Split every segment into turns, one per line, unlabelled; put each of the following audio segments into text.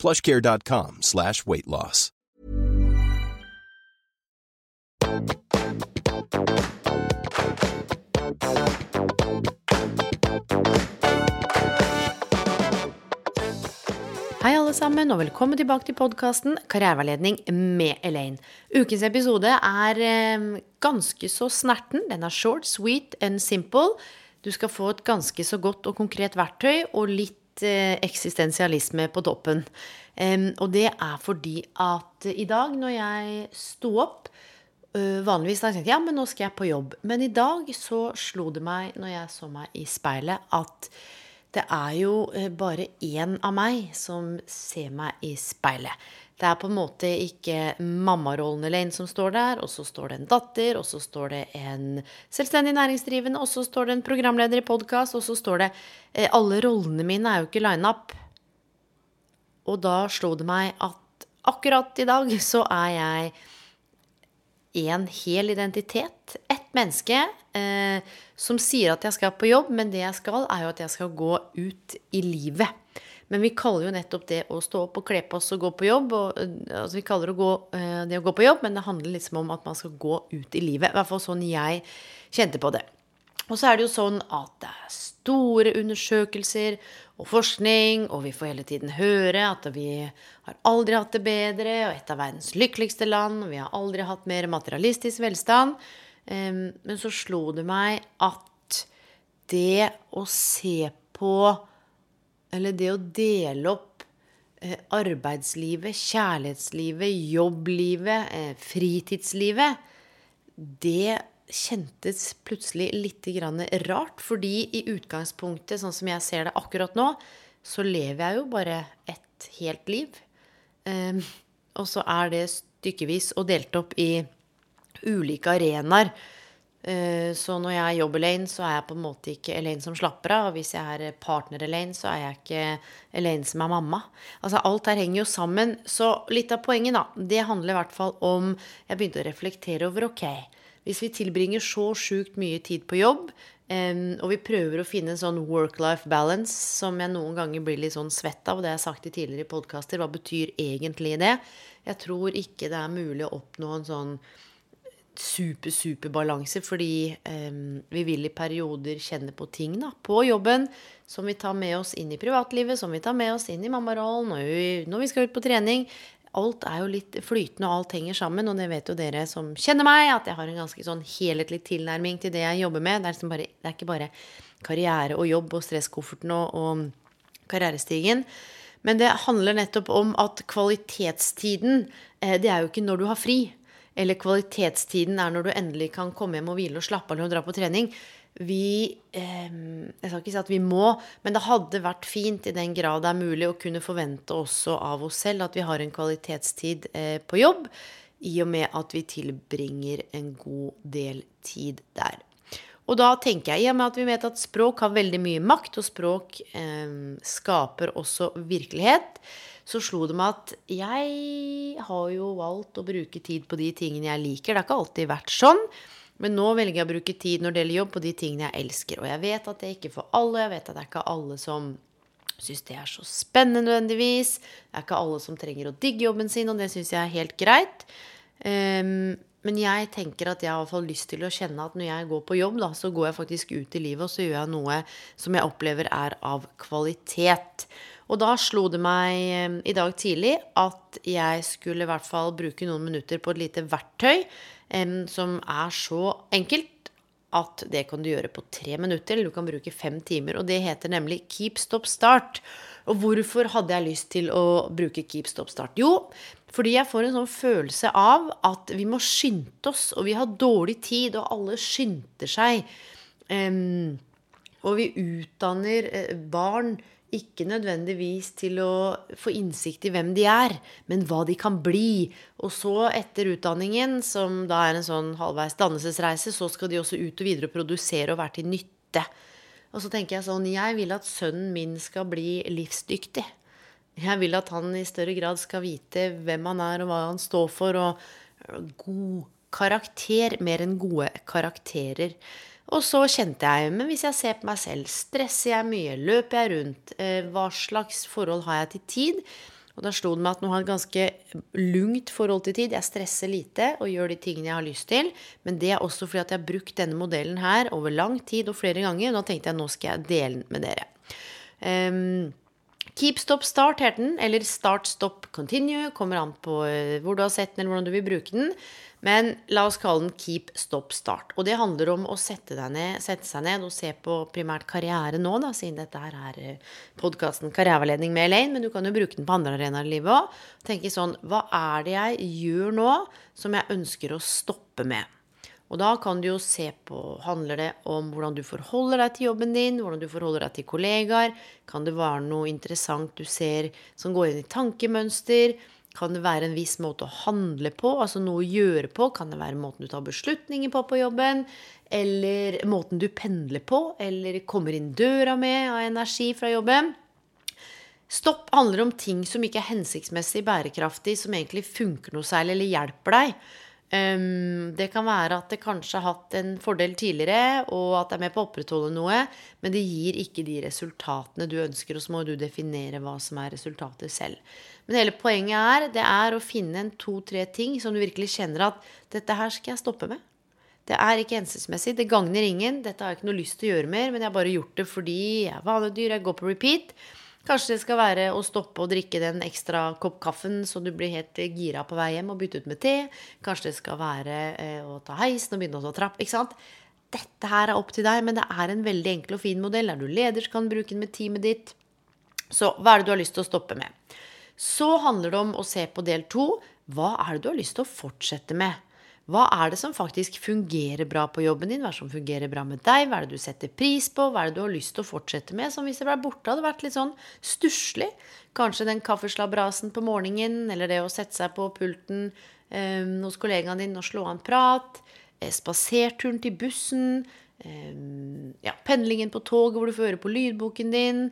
plushcare.com slash weight loss.
Hei, alle sammen, og velkommen tilbake til podkasten Karriereveiledning med Elaine. Ukens episode er eh, ganske så snerten. Den er short, sweet and simple. Du skal få et ganske så godt og konkret verktøy og litt eh, eksistensialisme på toppen. Og det er fordi at i dag, når jeg sto opp øh, Vanligvis har jeg tenkt ja, men nå skal jeg på jobb. Men i dag så slo det meg, når jeg så meg i speilet, at det er jo eh, bare én av meg som ser meg i speilet. Det er på en måte ikke mammarollen en som står der, og så står det en datter, og så står det en selvstendig næringsdrivende, og så står det en programleder i podkast, og så står det eh, Alle rollene mine er jo ikke line-up. Og da slo det meg at akkurat i dag så er jeg en hel identitet. Ett menneske eh, som sier at jeg skal på jobb, men det jeg skal, er jo at jeg skal gå ut i livet. Men vi kaller jo nettopp det å stå opp og kle på oss og gå på jobb. Og, eh, altså vi kaller det å, gå, eh, det å gå på jobb, men det handler liksom om at man skal gå ut i livet. I hvert fall sånn jeg kjente på det. Og så er det jo sånn at det er store undersøkelser og forskning, og vi får hele tiden høre at vi har aldri hatt det bedre, og et av verdens lykkeligste land, og vi har aldri hatt mer materialistisk velstand. Men så slo det meg at det å se på Eller det å dele opp eh, arbeidslivet, kjærlighetslivet, jobblivet, eh, fritidslivet, det kjentes plutselig litt rart. Fordi i utgangspunktet, sånn som jeg ser det akkurat nå, så lever jeg jo bare et helt liv. Ehm, og så er det stykkevis og delt opp i ulike arenaer. Eh, Så når jeg er jobb-Elaine, så er jeg på en måte ikke Elaine som slapper av. Og hvis jeg er partner-Elaine, så er jeg ikke Elaine som er mamma. Altså Alt her henger jo sammen. Så litt av poenget, da, det handler i hvert fall om Jeg begynte å reflektere over ok, hvis vi tilbringer så sjukt mye tid på jobb, og vi prøver å finne en sånn work-life balance som jeg noen ganger blir litt sånn svett av, og det har jeg sagt i tidligere podkaster, hva betyr egentlig det? Jeg tror ikke det er mulig å oppnå en sånn super, super balanse, fordi um, vi vil i perioder kjenne på ting da, på jobben som vi tar med oss inn i privatlivet, som vi tar med oss inn i mammarollen, når vi, når vi skal ut på trening. Alt er jo litt flytende, og alt henger sammen, og det vet jo dere som kjenner meg, at jeg har en ganske sånn helhetlig tilnærming til det jeg jobber med. Det er, liksom bare, det er ikke bare karriere og jobb og stresskofferten og, og karrierestigen. Men det handler nettopp om at kvalitetstiden, eh, det er jo ikke når du har fri. Eller kvalitetstiden er når du endelig kan komme hjem og hvile og slappe av eller dra på trening. Vi eh, Jeg skal ikke si at vi må, men det hadde vært fint i den grad det er mulig å kunne forvente også av oss selv at vi har en kvalitetstid eh, på jobb, i og med at vi tilbringer en god del tid der. Og da tenker jeg, i og med at vi vet at språk har veldig mye makt, og språk eh, skaper også virkelighet, så slo det meg at jeg har jo valgt å bruke tid på de tingene jeg liker. Det har ikke alltid vært sånn. Men nå velger jeg å bruke tid når det gjelder jobb, på de tingene jeg elsker. Og jeg vet at det er ikke for alle. Jeg vet at det er ikke alle som syns det er så spennende nødvendigvis. Det er ikke alle som trenger å digge jobben sin, og det syns jeg er helt greit. Um, men jeg tenker at jeg har fall lyst til å kjenne at når jeg går på jobb, da, så går jeg faktisk ut i livet, og så gjør jeg noe som jeg opplever er av kvalitet. Og da slo det meg eh, i dag tidlig at jeg skulle i hvert fall bruke noen minutter på et lite verktøy um, som er så enkelt at det kan du gjøre på tre minutter, eller du kan bruke fem timer. Og det heter nemlig Keep Stop Start. Og hvorfor hadde jeg lyst til å bruke Keep Stop Start? Jo, fordi jeg får en sånn følelse av at vi må skynde oss, og vi har dårlig tid, og alle skynder seg. Um, og vi utdanner eh, barn Ikke nødvendigvis til å få innsikt i hvem de er, men hva de kan bli. Og så, etter utdanningen, som da er en sånn halvveis dannelsesreise, så skal de også ut og videre og produsere og være til nytte. Og så tenker jeg sånn Jeg vil at sønnen min skal bli livsdyktig. Jeg vil at han i større grad skal vite hvem han er, og hva han står for, og god karakter mer enn gode karakterer. Og så kjente jeg Men hvis jeg ser på meg selv, stresser jeg mye? Løper jeg rundt? Eh, hva slags forhold har jeg til tid? Og da slo det meg at nå har jeg et ganske lungt forhold til tid. Jeg stresser lite og gjør de tingene jeg har lyst til. Men det er også fordi at jeg har brukt denne modellen her over lang tid og flere ganger. Og da tenkte jeg nå skal jeg dele den med dere. Um, Keep Stop Start heter den, eller Start Stop Continue. Kommer an på eh, hvor du har sett den, eller hvordan du vil bruke den. Men la oss kalle den Keep Stop Start. Og det handler om å sette, ned, sette seg ned og se på primært karriere nå, da, siden dette her er eh, podkasten Karriereveiledning med Elaine. Men du kan jo bruke den på andre arenaer i livet òg. Tenke sånn Hva er det jeg gjør nå som jeg ønsker å stoppe med? Og da kan du jo se på Handler det om hvordan du forholder deg til jobben din? Hvordan du forholder deg til kollegaer? Kan det være noe interessant du ser som går inn i tankemønster? Kan det være en viss måte å handle på, altså noe å gjøre på? Kan det være måten du tar beslutninger på på jobben? Eller måten du pendler på? Eller kommer inn døra med av energi fra jobben? Stopp handler om ting som ikke er hensiktsmessig bærekraftig, som egentlig funker noe særlig eller hjelper deg. Um, det kan være at det kanskje har hatt en fordel tidligere, og at det er med på å opprettholde noe, men det gir ikke de resultatene du ønsker, og så må du definere hva som er resultatet selv. Men hele poenget er, det er å finne en to-tre ting som du virkelig kjenner at dette her skal jeg stoppe med. Det er ikke hensiktsmessig. Det gagner ingen. Dette har jeg ikke noe lyst til å gjøre mer, men jeg har bare gjort det fordi jeg er vanedyr, jeg går på repeat. Kanskje det skal være å stoppe å drikke den ekstra kopp kaffen så du blir helt gira på vei hjem og bytte ut med te. Kanskje det skal være eh, å ta heisen og begynne å ta trapp. ikke sant? Dette her er opp til deg, men det er en veldig enkel og fin modell. Er du leder, så kan du bruke den med teamet ditt. Så hva er det du har lyst til å stoppe med? Så handler det om å se på del to. Hva er det du har lyst til å fortsette med? Hva er det som faktisk fungerer bra på jobben din? Hva er det som fungerer bra med deg? Hva er det du setter pris på? Hva er det du har lyst til å fortsette med? Som hvis det ble borte, hadde vært litt sånn stusslig. Kanskje den kaffeslabrasen på morgenen, eller det å sette seg på pulten eh, hos kollegaen din og slå av en prat. Eh, spaserturen til bussen. Eh, ja, pendlingen på toget hvor du får høre på lydboken din.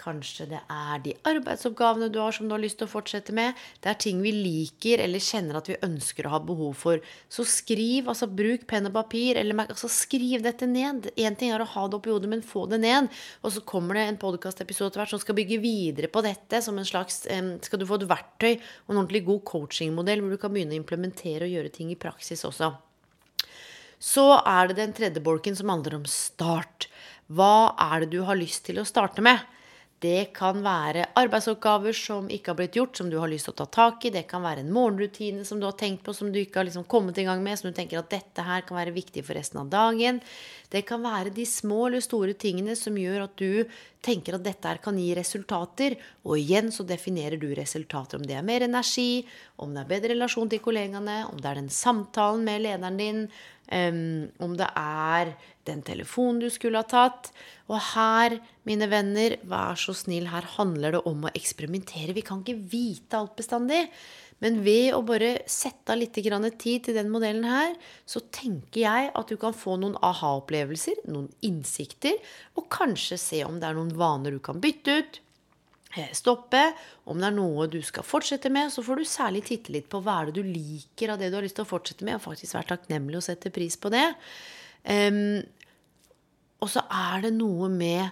Kanskje det er de arbeidsoppgavene du har som du har lyst til å fortsette med. Det er ting vi liker eller kjenner at vi ønsker å ha behov for. Så skriv, altså bruk penn og papir, eller altså skriv dette ned. Én ting er å ha det oppi hodet, men få det ned. Og så kommer det en podkastepisode etter hvert som skal bygge videre på dette. som en slags, Skal du få et verktøy og en ordentlig god coachingmodell hvor du kan begynne å implementere og gjøre ting i praksis også. Så er det den tredje bolken som handler om start. Hva er det du har lyst til å starte med? Det kan være arbeidsoppgaver som ikke har blitt gjort, som du har lyst til å ta tak i. Det kan være en morgenrutine som du har tenkt på, som du ikke har liksom kommet i gang med, som du tenker at dette her kan være viktig for resten av dagen. Det kan være de små eller store tingene som gjør at du tenker at dette her kan gi resultater. Og igjen så definerer du resultater. Om det er mer energi, om det er bedre relasjon til kollegaene, om det er den samtalen med lederen din, Um, om det er den telefonen du skulle ha tatt. Og her, mine venner, vær så snill, her handler det om å eksperimentere. Vi kan ikke vite alt bestandig. Men ved å bare sette av litt tid til den modellen her, så tenker jeg at du kan få noen aha-opplevelser, noen innsikter, og kanskje se om det er noen vaner du kan bytte ut. Eh, stoppe. Om det er noe du skal fortsette med, så får du særlig titte litt på hva er det du liker av det du har lyst til å fortsette med, og faktisk være takknemlig og sette pris på det. Um, og så er det noe med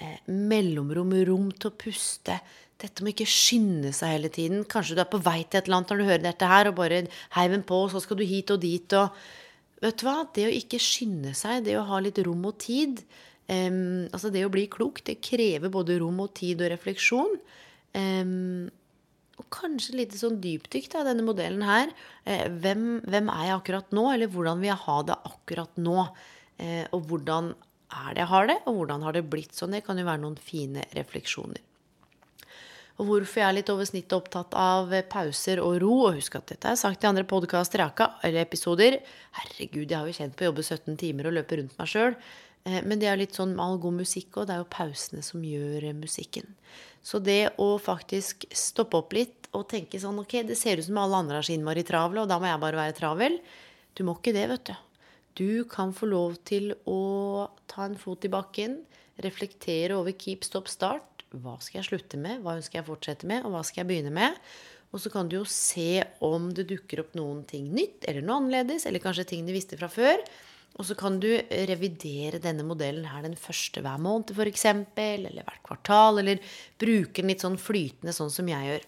eh, mellomrom, rom til å puste. Dette med ikke skynde seg hele tiden. Kanskje du er på vei til et eller annet når du hører dette her, og bare heiv en på, så skal du hit og dit. og Vet du hva? Det å ikke skynde seg, det å ha litt rom og tid, Um, altså det å bli klok, det krever både rom og tid og refleksjon. Um, og kanskje litt sånn dypdykk av denne modellen her. Eh, hvem, hvem, er jeg akkurat nå, eller hvordan vil jeg ha det akkurat nå? Eh, og hvordan er det jeg har det, og hvordan har det blitt sånn? Det kan jo være noen fine refleksjoner. Og hvorfor jeg er litt over snittet opptatt av pauser og ro. Og husk at dette er sagt i andre podkaster eller episoder. Herregud, jeg har jo kjent på å jobbe 17 timer og løpe rundt meg sjøl. Eh, men det er litt sånn med all god musikk òg. Det er jo pausene som gjør musikken. Så det å faktisk stoppe opp litt og tenke sånn Ok, det ser ut som alle andre er så innmari travle, og da må jeg bare være travel. Du må ikke det, vet du. Du kan få lov til å ta en fot i bakken, reflektere over keep, stop, start. Hva skal jeg slutte med? Hva ønsker jeg å fortsette med? Og hva skal jeg begynne med? Og så kan du jo se om det dukker opp noen ting nytt eller noe annerledes, eller kanskje ting du visste fra før. Og så kan du revidere denne modellen her den første hver måned, f.eks., eller hvert kvartal, eller bruke den litt sånn flytende, sånn som jeg gjør.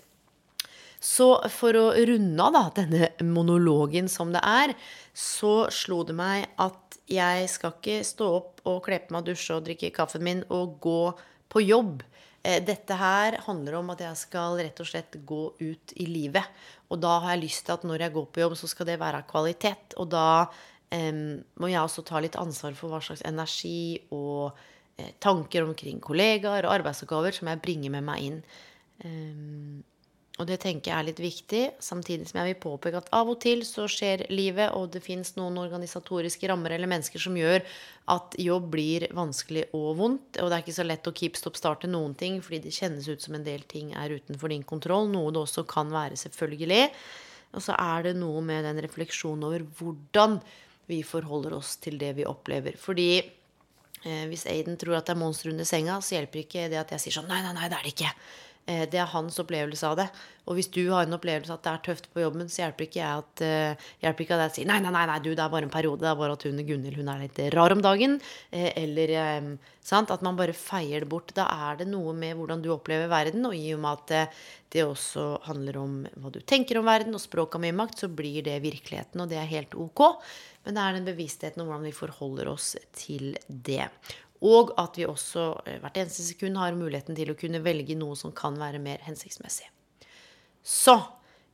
Så for å runde av denne monologen som det er, så slo det meg at jeg skal ikke stå opp og kle på meg, dusje og drikke kaffen min og gå på jobb. Eh, dette her handler om at jeg skal rett og slett gå ut i livet. Og da har jeg lyst til at når jeg går på jobb, så skal det være av kvalitet. Og da um, må jeg også ta litt ansvar for hva slags energi og uh, tanker omkring kollegaer og arbeidsoppgaver som jeg bringer med meg inn. Um, og det tenker jeg er litt viktig, samtidig som jeg vil påpeke at av og til så skjer livet, og det fins noen organisatoriske rammer eller mennesker som gjør at jobb blir vanskelig og vondt. Og det er ikke så lett å keep stop starte noen ting, fordi det kjennes ut som en del ting er utenfor din kontroll, noe det også kan være, selvfølgelig. Og så er det noe med den refleksjonen over hvordan vi forholder oss til det vi opplever. Fordi eh, hvis Aiden tror at det er monster under senga, så hjelper ikke det at jeg sier sånn Nei, nei, nei, det er det ikke. Eh, det er hans opplevelse av det. Og hvis du har en opplevelse at det er tøft på jobben, så hjelper ikke jeg at, uh, hjelper ikke at jeg sier nei, nei, nei, nei, du, det er bare en periode. Det er bare at hun Gunhild hun er litt rar om dagen. Uh, eller sant? at man bare feier det bort. Da er det noe med hvordan du opplever verden. Og i og med at det også handler om hva du tenker om verden, og språket har mye makt, så blir det virkeligheten. Og det er helt ok. Men det er den bevisstheten om hvordan vi forholder oss til det. Og at vi også eh, hvert eneste sekund har muligheten til å kunne velge noe som kan være mer hensiktsmessig. Så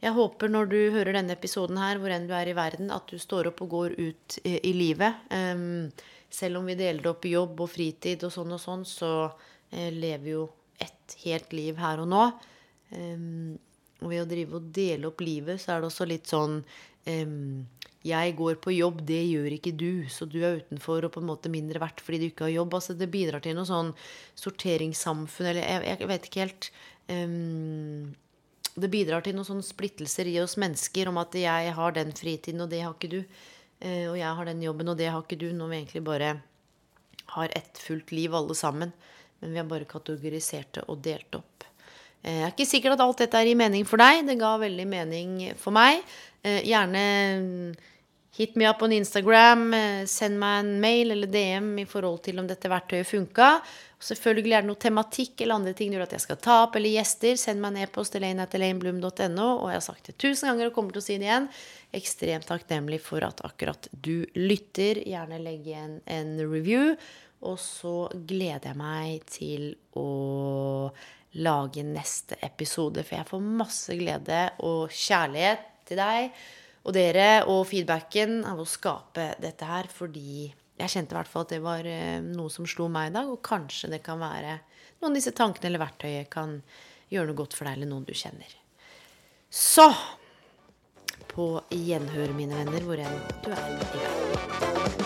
jeg håper når du hører denne episoden her, hvor enn du er i verden, at du står opp og går ut i, i livet. Um, selv om vi deler det opp i jobb og fritid og sånn og sånn, så lever lever jo ett helt liv her og nå. Um, og ved å drive og dele opp livet, så er det også litt sånn um, jeg går på jobb, det gjør ikke du, så du er utenfor og på en måte mindre verdt fordi du ikke har jobb. Altså Det bidrar til noe sånn sorteringssamfunn, eller jeg, jeg vet ikke helt um, Det bidrar til noen sånne splittelser i oss mennesker om at jeg har den fritiden, og det har ikke du. Uh, og jeg har den jobben, og det har ikke du. Når vi egentlig bare har ett fullt liv, alle sammen. Men vi har bare kategorisert det og delt opp. Eh, jeg er ikke sikker at alt dette er i mening for deg. Det ga veldig mening for meg. Eh, gjerne Hit me up on Instagram. Eh, send meg en mail eller DM i forhold til om dette verktøyet funka. Selvfølgelig er det noe tematikk eller andre ting du vil at jeg skal ta opp, eller gjester. Send meg en e-post elaine.elainebloom.no. Og jeg har sagt det tusen ganger og kommer til å si det igjen. Ekstremt takknemlig for at akkurat du lytter. Gjerne legg igjen en review. Og så gleder jeg meg til å lage neste episode, for jeg får masse glede og kjærlighet til deg og dere og feedbacken av å skape dette her, fordi jeg kjente i hvert fall at det var eh, noe som slo meg i dag, og kanskje det kan være noen av disse tankene eller verktøyet kan gjøre noe godt for deg eller noen du kjenner. Så på gjenhør, mine venner, hvor enn du er i verden.